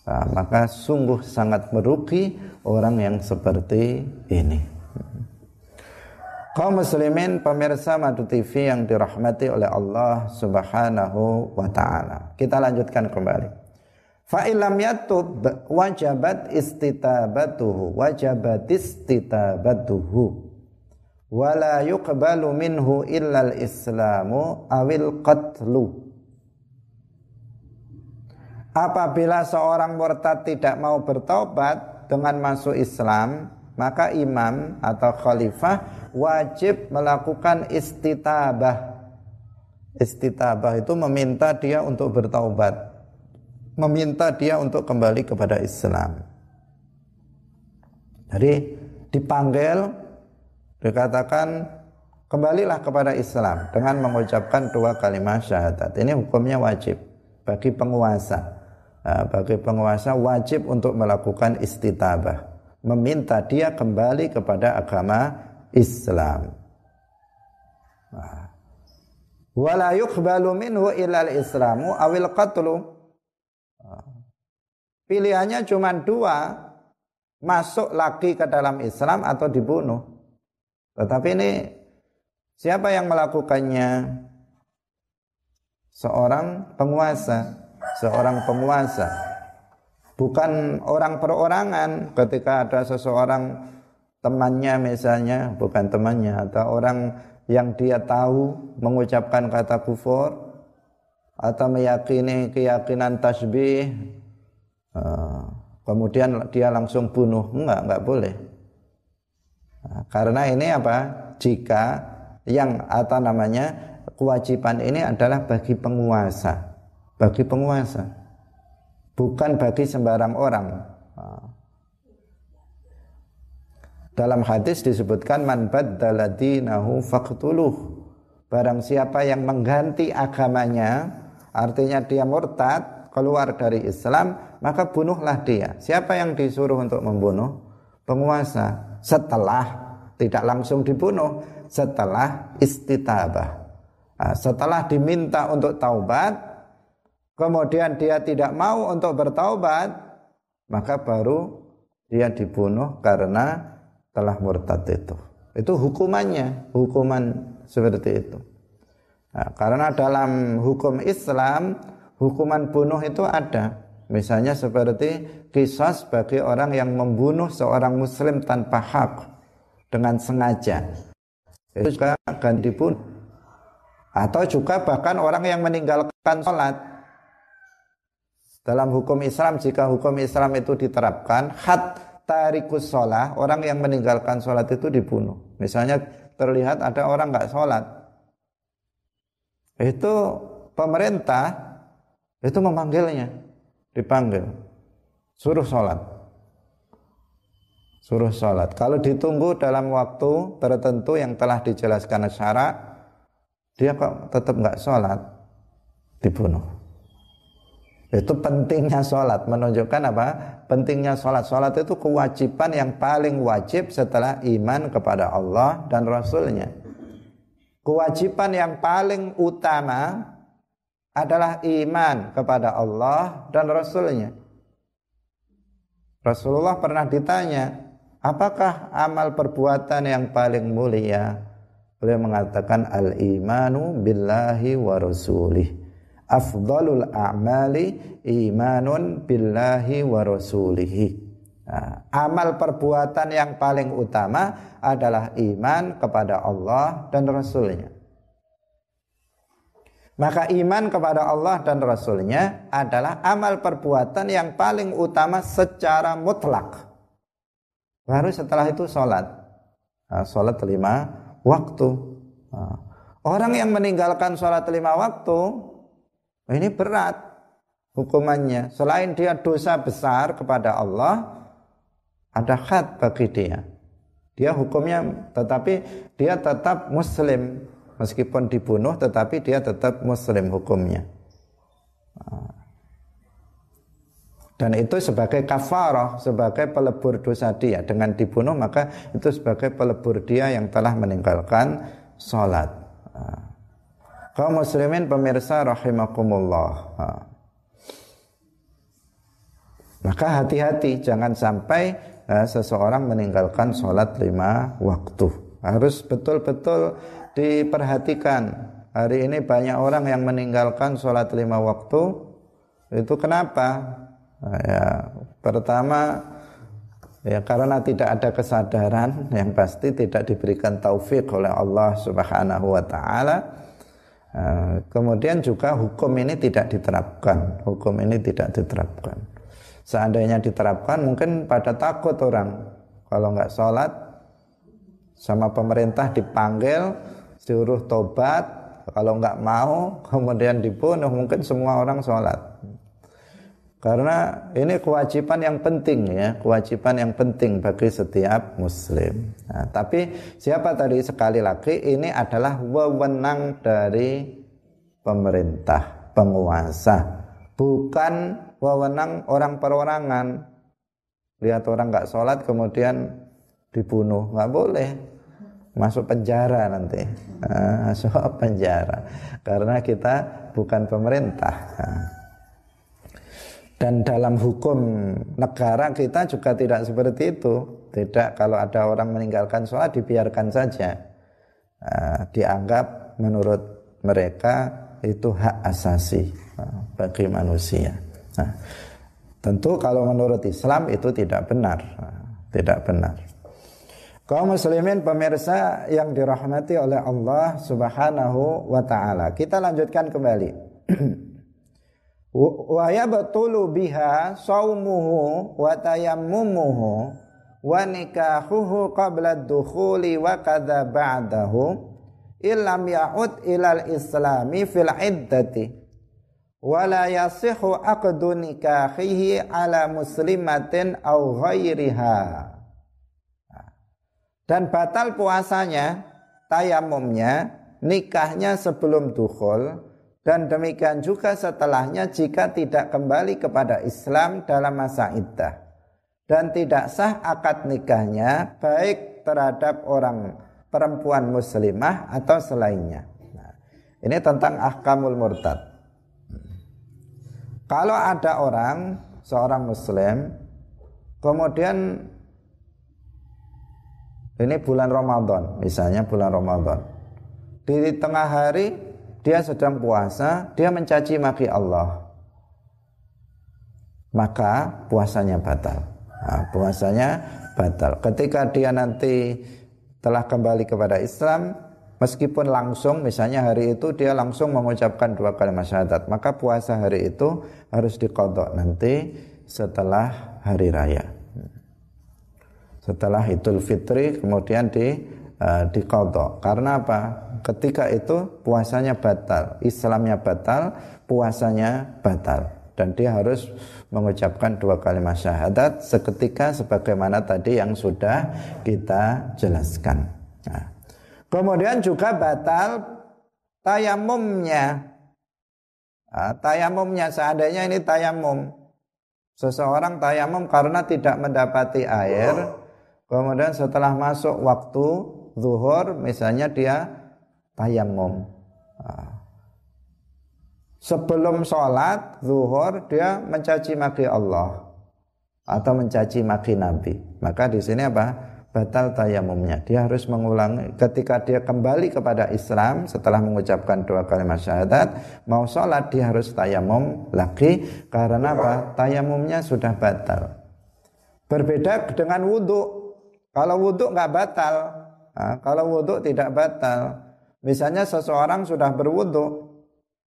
uh, maka sungguh sangat merugi orang yang seperti ini kaum muslimin pemirsa Madu TV yang dirahmati oleh Allah Subhanahu wa taala. Kita lanjutkan kembali. Fa ilam yatub wajabat istitabatuhu wajabat istitabatuhu. Wala yuqbalu minhu illa al-islamu awil qatlu. Apabila seorang murtad tidak mau bertobat dengan masuk Islam, maka imam atau khalifah wajib melakukan istitabah. Istitabah itu meminta dia untuk bertaubat meminta dia untuk kembali kepada Islam. Jadi dipanggil dikatakan kembalilah kepada Islam dengan mengucapkan dua kalimat syahadat. Ini hukumnya wajib bagi penguasa. Nah, bagi penguasa wajib untuk melakukan istitabah, meminta dia kembali kepada agama Islam. Nah. Wala yuqbalu minhu ilal islamu awil qatlu Pilihannya cuma dua, masuk lagi ke dalam Islam atau dibunuh. Tetapi ini siapa yang melakukannya? Seorang penguasa, seorang penguasa. Bukan orang perorangan ketika ada seseorang temannya misalnya, bukan temannya atau orang yang dia tahu mengucapkan kata kufur atau meyakini keyakinan tasbih Ah, kemudian dia langsung bunuh. Enggak enggak boleh. Nah, karena ini apa? Jika yang atau namanya kewajiban ini adalah bagi penguasa. Bagi penguasa bukan bagi sembarang orang dalam hadis disebutkan man baddala dinahu faqtuluh barang siapa yang mengganti agamanya artinya dia murtad keluar dari Islam maka bunuhlah dia. Siapa yang disuruh untuk membunuh? Penguasa. Setelah tidak langsung dibunuh, setelah istitabah. Setelah diminta untuk taubat, kemudian dia tidak mau untuk bertaubat, maka baru dia dibunuh karena telah murtad itu. Itu hukumannya, hukuman seperti itu. Nah, karena dalam hukum Islam, hukuman bunuh itu ada. Misalnya seperti kisah bagi orang yang membunuh seorang muslim tanpa hak dengan sengaja. Itu juga akan dibunuh. Atau juga bahkan orang yang meninggalkan sholat. Dalam hukum Islam, jika hukum Islam itu diterapkan, hat tarikus sholat, orang yang meninggalkan sholat itu dibunuh. Misalnya terlihat ada orang nggak sholat. Itu pemerintah itu memanggilnya dipanggil suruh sholat suruh sholat kalau ditunggu dalam waktu tertentu yang telah dijelaskan syarat dia kok tetap nggak sholat dibunuh itu pentingnya sholat menunjukkan apa pentingnya sholat sholat itu kewajiban yang paling wajib setelah iman kepada Allah dan Rasulnya kewajiban yang paling utama adalah iman kepada Allah dan Rasulnya. Rasulullah pernah ditanya, apakah amal perbuatan yang paling mulia? Beliau mengatakan al-imanu billahi wa rasulih. Afdalul a'mali imanun billahi wa rasulih. Nah, amal perbuatan yang paling utama adalah iman kepada Allah dan Rasulnya. Maka iman kepada Allah dan Rasulnya adalah amal perbuatan yang paling utama secara mutlak. Baru setelah itu sholat. Nah, sholat lima waktu. Nah, orang yang meninggalkan sholat lima waktu, ini berat hukumannya. Selain dia dosa besar kepada Allah, ada khat bagi dia. Dia hukumnya tetapi dia tetap muslim. Meskipun dibunuh tetapi dia tetap muslim hukumnya. Dan itu sebagai kafarah sebagai pelebur dosa dia. Dengan dibunuh maka itu sebagai pelebur dia yang telah meninggalkan sholat kaum muslimin pemirsa rahimakumullah. Maka hati-hati jangan sampai seseorang meninggalkan sholat lima waktu. Harus betul-betul diperhatikan. Hari ini banyak orang yang meninggalkan sholat lima waktu. Itu kenapa? Ya, pertama ya karena tidak ada kesadaran. Yang pasti tidak diberikan taufik oleh Allah Subhanahu wa taala. Eh, kemudian juga hukum ini tidak diterapkan. Hukum ini tidak diterapkan. Seandainya diterapkan mungkin pada takut orang kalau nggak sholat sama pemerintah dipanggil suruh tobat kalau nggak mau kemudian dibunuh mungkin semua orang sholat karena ini kewajiban yang penting ya, kewajiban yang penting bagi setiap muslim. Nah, tapi siapa tadi? Sekali lagi ini adalah wewenang dari pemerintah, penguasa, bukan wewenang orang perorangan. Lihat orang nggak sholat kemudian dibunuh, nggak boleh. Masuk penjara nanti, nah, masuk penjara. Karena kita bukan pemerintah. Nah. Dan dalam hukum negara kita juga tidak seperti itu. Tidak kalau ada orang meninggalkan sholat dibiarkan saja. Uh, dianggap menurut mereka itu hak asasi uh, bagi manusia. Nah, tentu kalau menurut Islam itu tidak benar. Uh, tidak benar. Kaum muslimin pemirsa yang dirahmati oleh Allah Subhanahu wa taala. Kita lanjutkan kembali. wa yabtulu biha saumuhu wa tayammumuhu wa nikahuhu qabla dukhuli wa kadza ba'dahu illam ya'ud ilal islami fil iddati. Wa la yasihu aqdu nikahihi ala muslimatin aw ghairiha. Dan batal puasanya tayamumnya nikahnya sebelum dukhul dan demikian juga setelahnya jika tidak kembali kepada Islam dalam masa iddah dan tidak sah akad nikahnya baik terhadap orang perempuan muslimah atau selainnya. Nah, ini tentang ahkamul murtad. Kalau ada orang seorang muslim kemudian ini bulan Ramadan, misalnya bulan Ramadan. Di tengah hari dia sedang puasa, dia mencaci maki Allah. Maka puasanya batal. Nah, puasanya batal. Ketika dia nanti telah kembali kepada Islam, meskipun langsung misalnya hari itu dia langsung mengucapkan dua kalimat syahadat, maka puasa hari itu harus dikodok nanti setelah hari raya. Setelah Idul Fitri kemudian di uh, dikodok. Karena apa? Ketika itu puasanya batal, Islamnya batal, puasanya batal dan dia harus mengucapkan dua kalimat syahadat seketika sebagaimana tadi yang sudah kita jelaskan. Nah, kemudian juga batal tayamumnya. Nah, tayamumnya seandainya ini tayamum. Seseorang tayamum karena tidak mendapati air, kemudian setelah masuk waktu zuhur misalnya dia tayamum. Sebelum sholat zuhur dia mencaci maki Allah atau mencaci maki Nabi. Maka di sini apa? Batal tayamumnya. Dia harus mengulangi ketika dia kembali kepada Islam setelah mengucapkan dua kalimat syahadat, mau sholat dia harus tayamum lagi karena apa? Tayamumnya sudah batal. Berbeda dengan wudhu. Kalau wudhu nggak batal, kalau wudhu tidak batal. Misalnya seseorang sudah berwudu,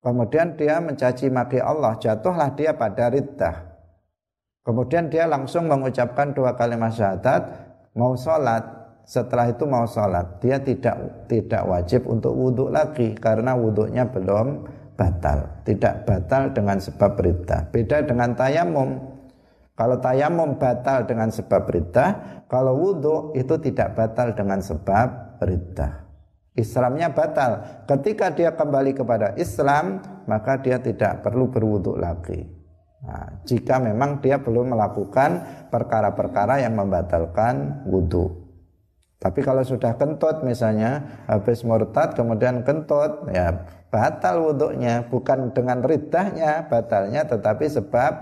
kemudian dia mencaci maki Allah, jatuhlah dia pada riddah. Kemudian dia langsung mengucapkan dua kalimat syahadat, mau sholat, setelah itu mau sholat. Dia tidak tidak wajib untuk wudhu lagi karena wudhunya belum batal. Tidak batal dengan sebab riddah. Beda dengan tayamum. Kalau tayamum batal dengan sebab riddah, kalau wudhu itu tidak batal dengan sebab riddah. Islamnya batal. Ketika dia kembali kepada Islam, maka dia tidak perlu berwudhu lagi. Nah, jika memang dia belum melakukan perkara-perkara yang membatalkan wudhu. Tapi kalau sudah kentut misalnya habis murtad kemudian kentut ya batal wudhunya bukan dengan ridahnya batalnya tetapi sebab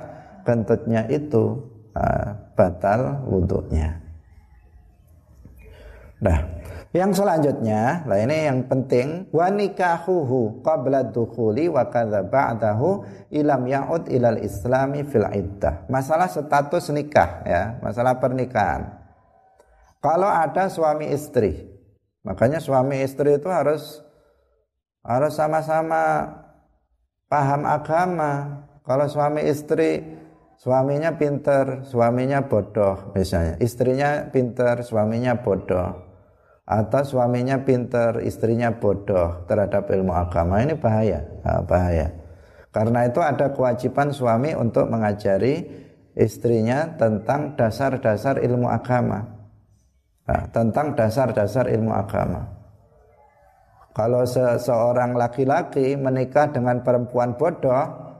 kentutnya itu uh, batal wudhunya. Nah, Yang selanjutnya, lah ini yang penting, wa nikahuhu qabla dukhuli wa kadza ba'dahu ilam ya'ud ilal islami fil iddah. Masalah status nikah ya, masalah pernikahan. Kalau ada suami istri, makanya suami istri itu harus harus sama-sama paham agama. Kalau suami istri suaminya pinter, suaminya bodoh misalnya. Istrinya pinter, suaminya bodoh atau suaminya pinter, istrinya bodoh terhadap ilmu agama ini bahaya, bahaya. Karena itu ada kewajiban suami untuk mengajari istrinya tentang dasar-dasar ilmu agama, nah, tentang dasar-dasar ilmu agama. Kalau seseorang laki-laki menikah dengan perempuan bodoh,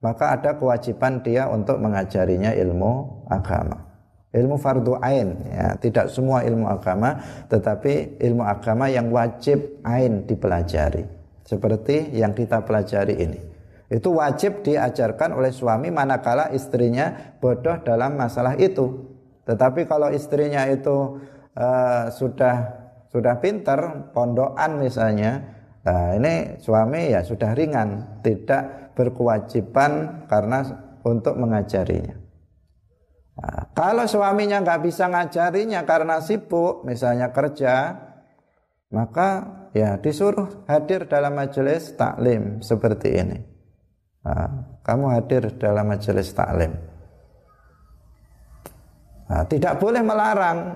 maka ada kewajiban dia untuk mengajarinya ilmu agama ilmu fardu ain ya. Tidak semua ilmu agama tetapi ilmu agama yang wajib ain dipelajari. Seperti yang kita pelajari ini. Itu wajib diajarkan oleh suami manakala istrinya bodoh dalam masalah itu. Tetapi kalau istrinya itu uh, sudah sudah pinter pondokan misalnya nah ini suami ya sudah ringan tidak berkewajiban karena untuk mengajarinya Nah, kalau suaminya nggak bisa ngajarinya karena sibuk, misalnya kerja, maka ya disuruh hadir dalam majelis taklim seperti ini. Nah, kamu hadir dalam majelis taklim. Nah, tidak boleh melarang.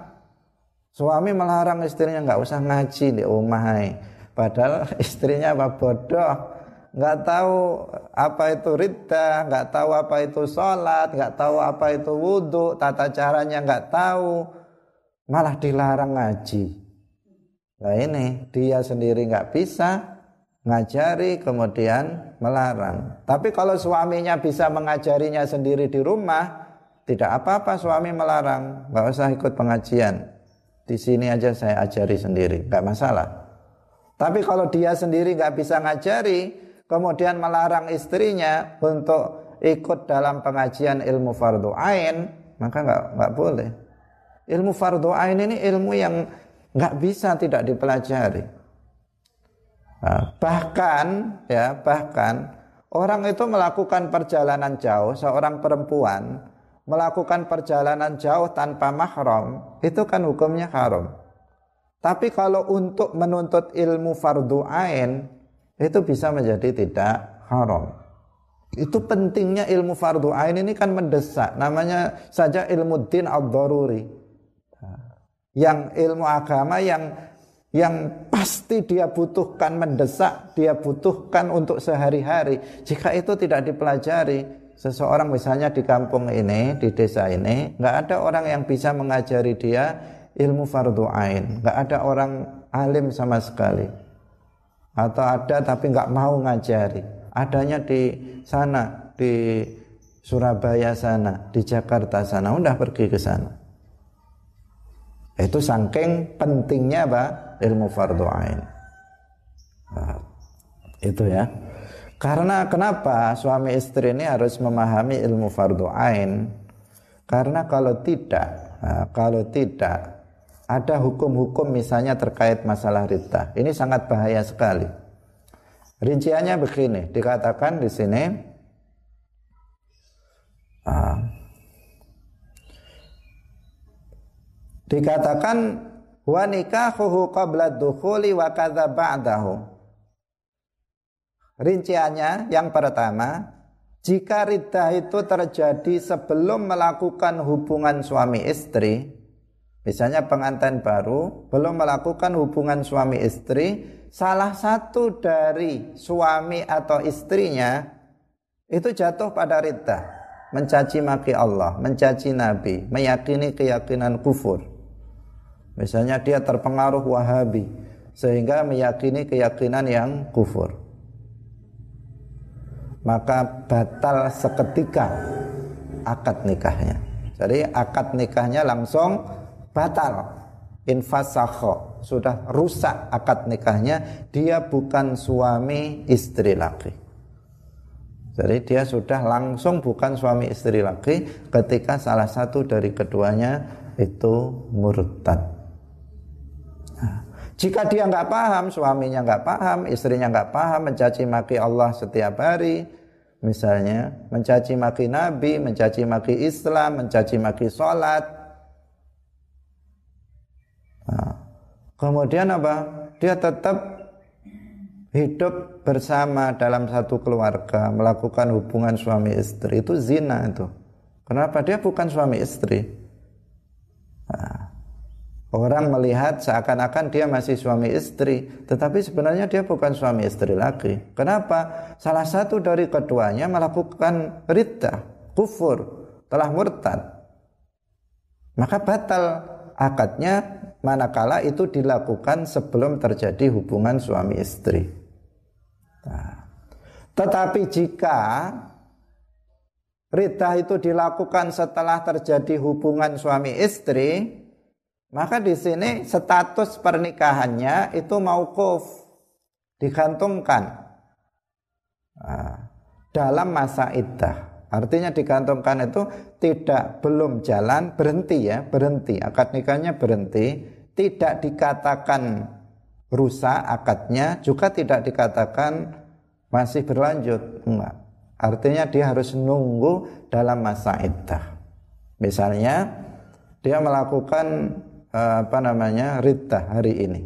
Suami melarang istrinya nggak usah ngaji di rumah. Padahal istrinya apa bodoh nggak tahu apa itu ridha, nggak tahu apa itu sholat, nggak tahu apa itu wudhu, tata caranya nggak tahu, malah dilarang ngaji. Nah ini dia sendiri nggak bisa ngajari kemudian melarang. Tapi kalau suaminya bisa mengajarinya sendiri di rumah, tidak apa-apa suami melarang, nggak usah ikut pengajian. Di sini aja saya ajari sendiri, nggak masalah. Tapi kalau dia sendiri nggak bisa ngajari, kemudian melarang istrinya untuk ikut dalam pengajian ilmu fardu ain, maka nggak nggak boleh. Ilmu fardu ain ini ilmu yang nggak bisa tidak dipelajari. Nah, bahkan ya bahkan orang itu melakukan perjalanan jauh, seorang perempuan melakukan perjalanan jauh tanpa mahram, itu kan hukumnya haram. Tapi kalau untuk menuntut ilmu fardu ain, itu bisa menjadi tidak haram. Itu pentingnya ilmu fardu ain ini kan mendesak. Namanya saja ilmu din ad-daruri. Yang ilmu agama yang yang pasti dia butuhkan mendesak, dia butuhkan untuk sehari-hari. Jika itu tidak dipelajari, seseorang misalnya di kampung ini, di desa ini, nggak ada orang yang bisa mengajari dia ilmu fardu ain, nggak ada orang alim sama sekali atau ada tapi nggak mau ngajari. Adanya di sana di Surabaya sana di Jakarta sana udah pergi ke sana. Itu saking pentingnya apa ilmu fardu ain. Nah, itu ya. Karena kenapa suami istri ini harus memahami ilmu fardu ain? Karena kalau tidak nah, kalau tidak ada hukum-hukum misalnya terkait masalah rita. Ini sangat bahaya sekali. Rinciannya begini, dikatakan di sini uh, dikatakan wa nikahuhu qabla dukhuli wa kadza ba'dahu. Rinciannya yang pertama, jika riddah itu terjadi sebelum melakukan hubungan suami istri, Misalnya pengantin baru belum melakukan hubungan suami istri, salah satu dari suami atau istrinya itu jatuh pada riddah, mencaci maki Allah, mencaci Nabi, meyakini keyakinan kufur. Misalnya dia terpengaruh Wahabi sehingga meyakini keyakinan yang kufur. Maka batal seketika akad nikahnya. Jadi akad nikahnya langsung batal infasakho sudah rusak akad nikahnya dia bukan suami istri laki jadi dia sudah langsung bukan suami istri laki ketika salah satu dari keduanya itu murtad nah, Jika dia nggak paham, suaminya nggak paham, istrinya nggak paham, mencaci maki Allah setiap hari, misalnya mencaci maki Nabi, mencaci maki Islam, mencaci maki sholat. Kemudian apa? Dia tetap hidup bersama dalam satu keluarga, melakukan hubungan suami istri itu zina itu. Kenapa dia bukan suami istri? Nah, Orang melihat seakan-akan dia masih suami istri, tetapi sebenarnya dia bukan suami istri lagi. Kenapa? Salah satu dari keduanya melakukan rita, kufur, telah murtad. Maka batal akadnya manakala itu dilakukan sebelum terjadi hubungan suami istri. Nah, tetapi jika rita itu dilakukan setelah terjadi hubungan suami istri, maka di sini status pernikahannya itu maukuf, digantungkan nah, dalam masa iddah. Artinya digantungkan itu tidak belum jalan berhenti ya berhenti akad nikahnya berhenti tidak dikatakan rusak akadnya juga tidak dikatakan masih berlanjut. Enggak. Artinya dia harus nunggu dalam masa iddah. Misalnya dia melakukan Eh, apa namanya rita hari ini.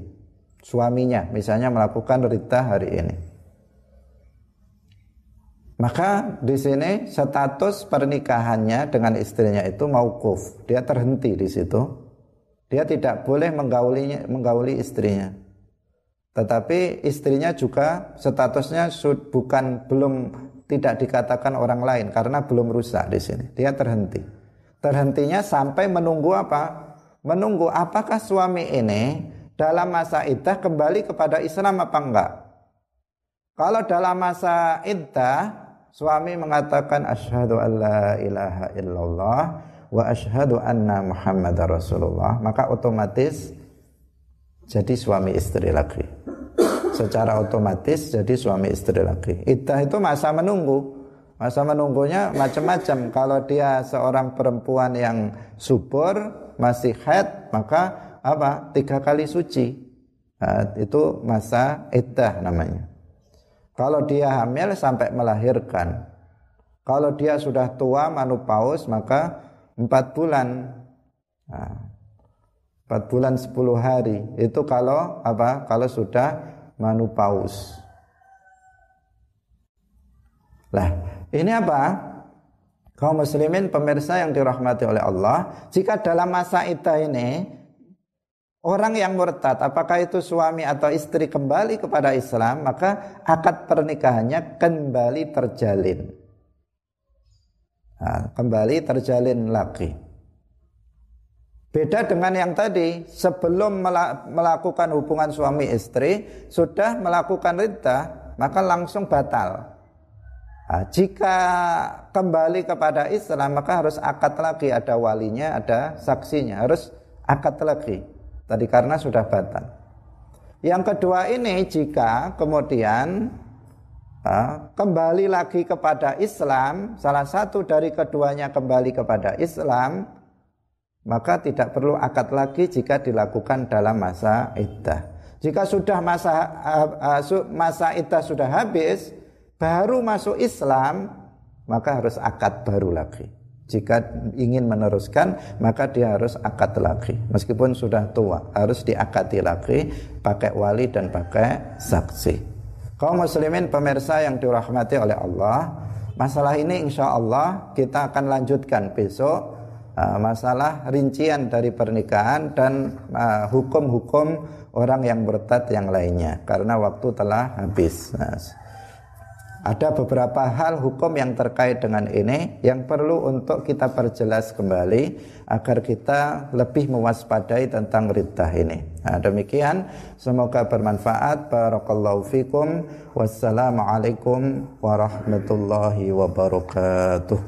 Suaminya misalnya melakukan rita hari ini. Maka di sini status pernikahannya dengan istrinya itu maukuf dia terhenti di situ dia tidak boleh menggaulinya menggauli istrinya. Tetapi istrinya juga statusnya bukan belum tidak dikatakan orang lain karena belum rusak di sini. Dia terhenti. Terhentinya sampai menunggu apa? Menunggu apakah suami ini dalam masa iddah kembali kepada Islam apa enggak. Kalau dalam masa iddah suami mengatakan asyhadu alla ilaha illallah wa asyhadu anna muhammadar rasulullah maka otomatis jadi suami istri lagi. Secara otomatis jadi suami istri lagi. Iddah itu masa menunggu. Masa menunggunya macam-macam. Kalau dia seorang perempuan yang subur, masih haid, maka apa? Tiga kali suci. Nah, itu masa iddah namanya. Kalau dia hamil sampai melahirkan. Kalau dia sudah tua manupaus maka empat bulan. Nah, empat bulan sepuluh hari. Itu kalau apa? Kalau sudah manupaus. Lah, ini apa? Kaum muslimin pemirsa yang dirahmati oleh Allah, jika dalam masa iddah ini orang yang murtad, apakah itu suami atau istri kembali kepada Islam, maka akad pernikahannya kembali terjalin. Nah, kembali terjalin lagi. Beda dengan yang tadi, sebelum melakukan hubungan suami istri, sudah melakukan ridha, maka langsung batal. Nah, jika kembali kepada Islam maka harus akad lagi ada walinya, ada saksinya, harus akad lagi. Tadi karena sudah batal. Yang kedua ini jika kemudian kembali lagi kepada Islam, salah satu dari keduanya kembali kepada Islam, maka tidak perlu akad lagi jika dilakukan dalam masa iddah. Jika sudah masa uh, masa iddah sudah habis, baru masuk Islam maka harus akad baru lagi. Jika ingin meneruskan maka dia harus akad lagi. Meskipun sudah tua harus diakati lagi pakai wali dan pakai saksi. Kaum muslimin pemirsa yang dirahmati oleh Allah, masalah ini insya Allah kita akan lanjutkan besok uh, masalah rincian dari pernikahan dan uh, hukum-hukum orang yang bertat yang lainnya karena waktu telah habis. Nah, ada beberapa hal hukum yang terkait dengan ini yang perlu untuk kita perjelas kembali agar kita lebih mewaspadai tentang riddah ini. Nah, demikian semoga bermanfaat. Barakallahu fikum. Wassalamualaikum warahmatullahi wabarakatuh.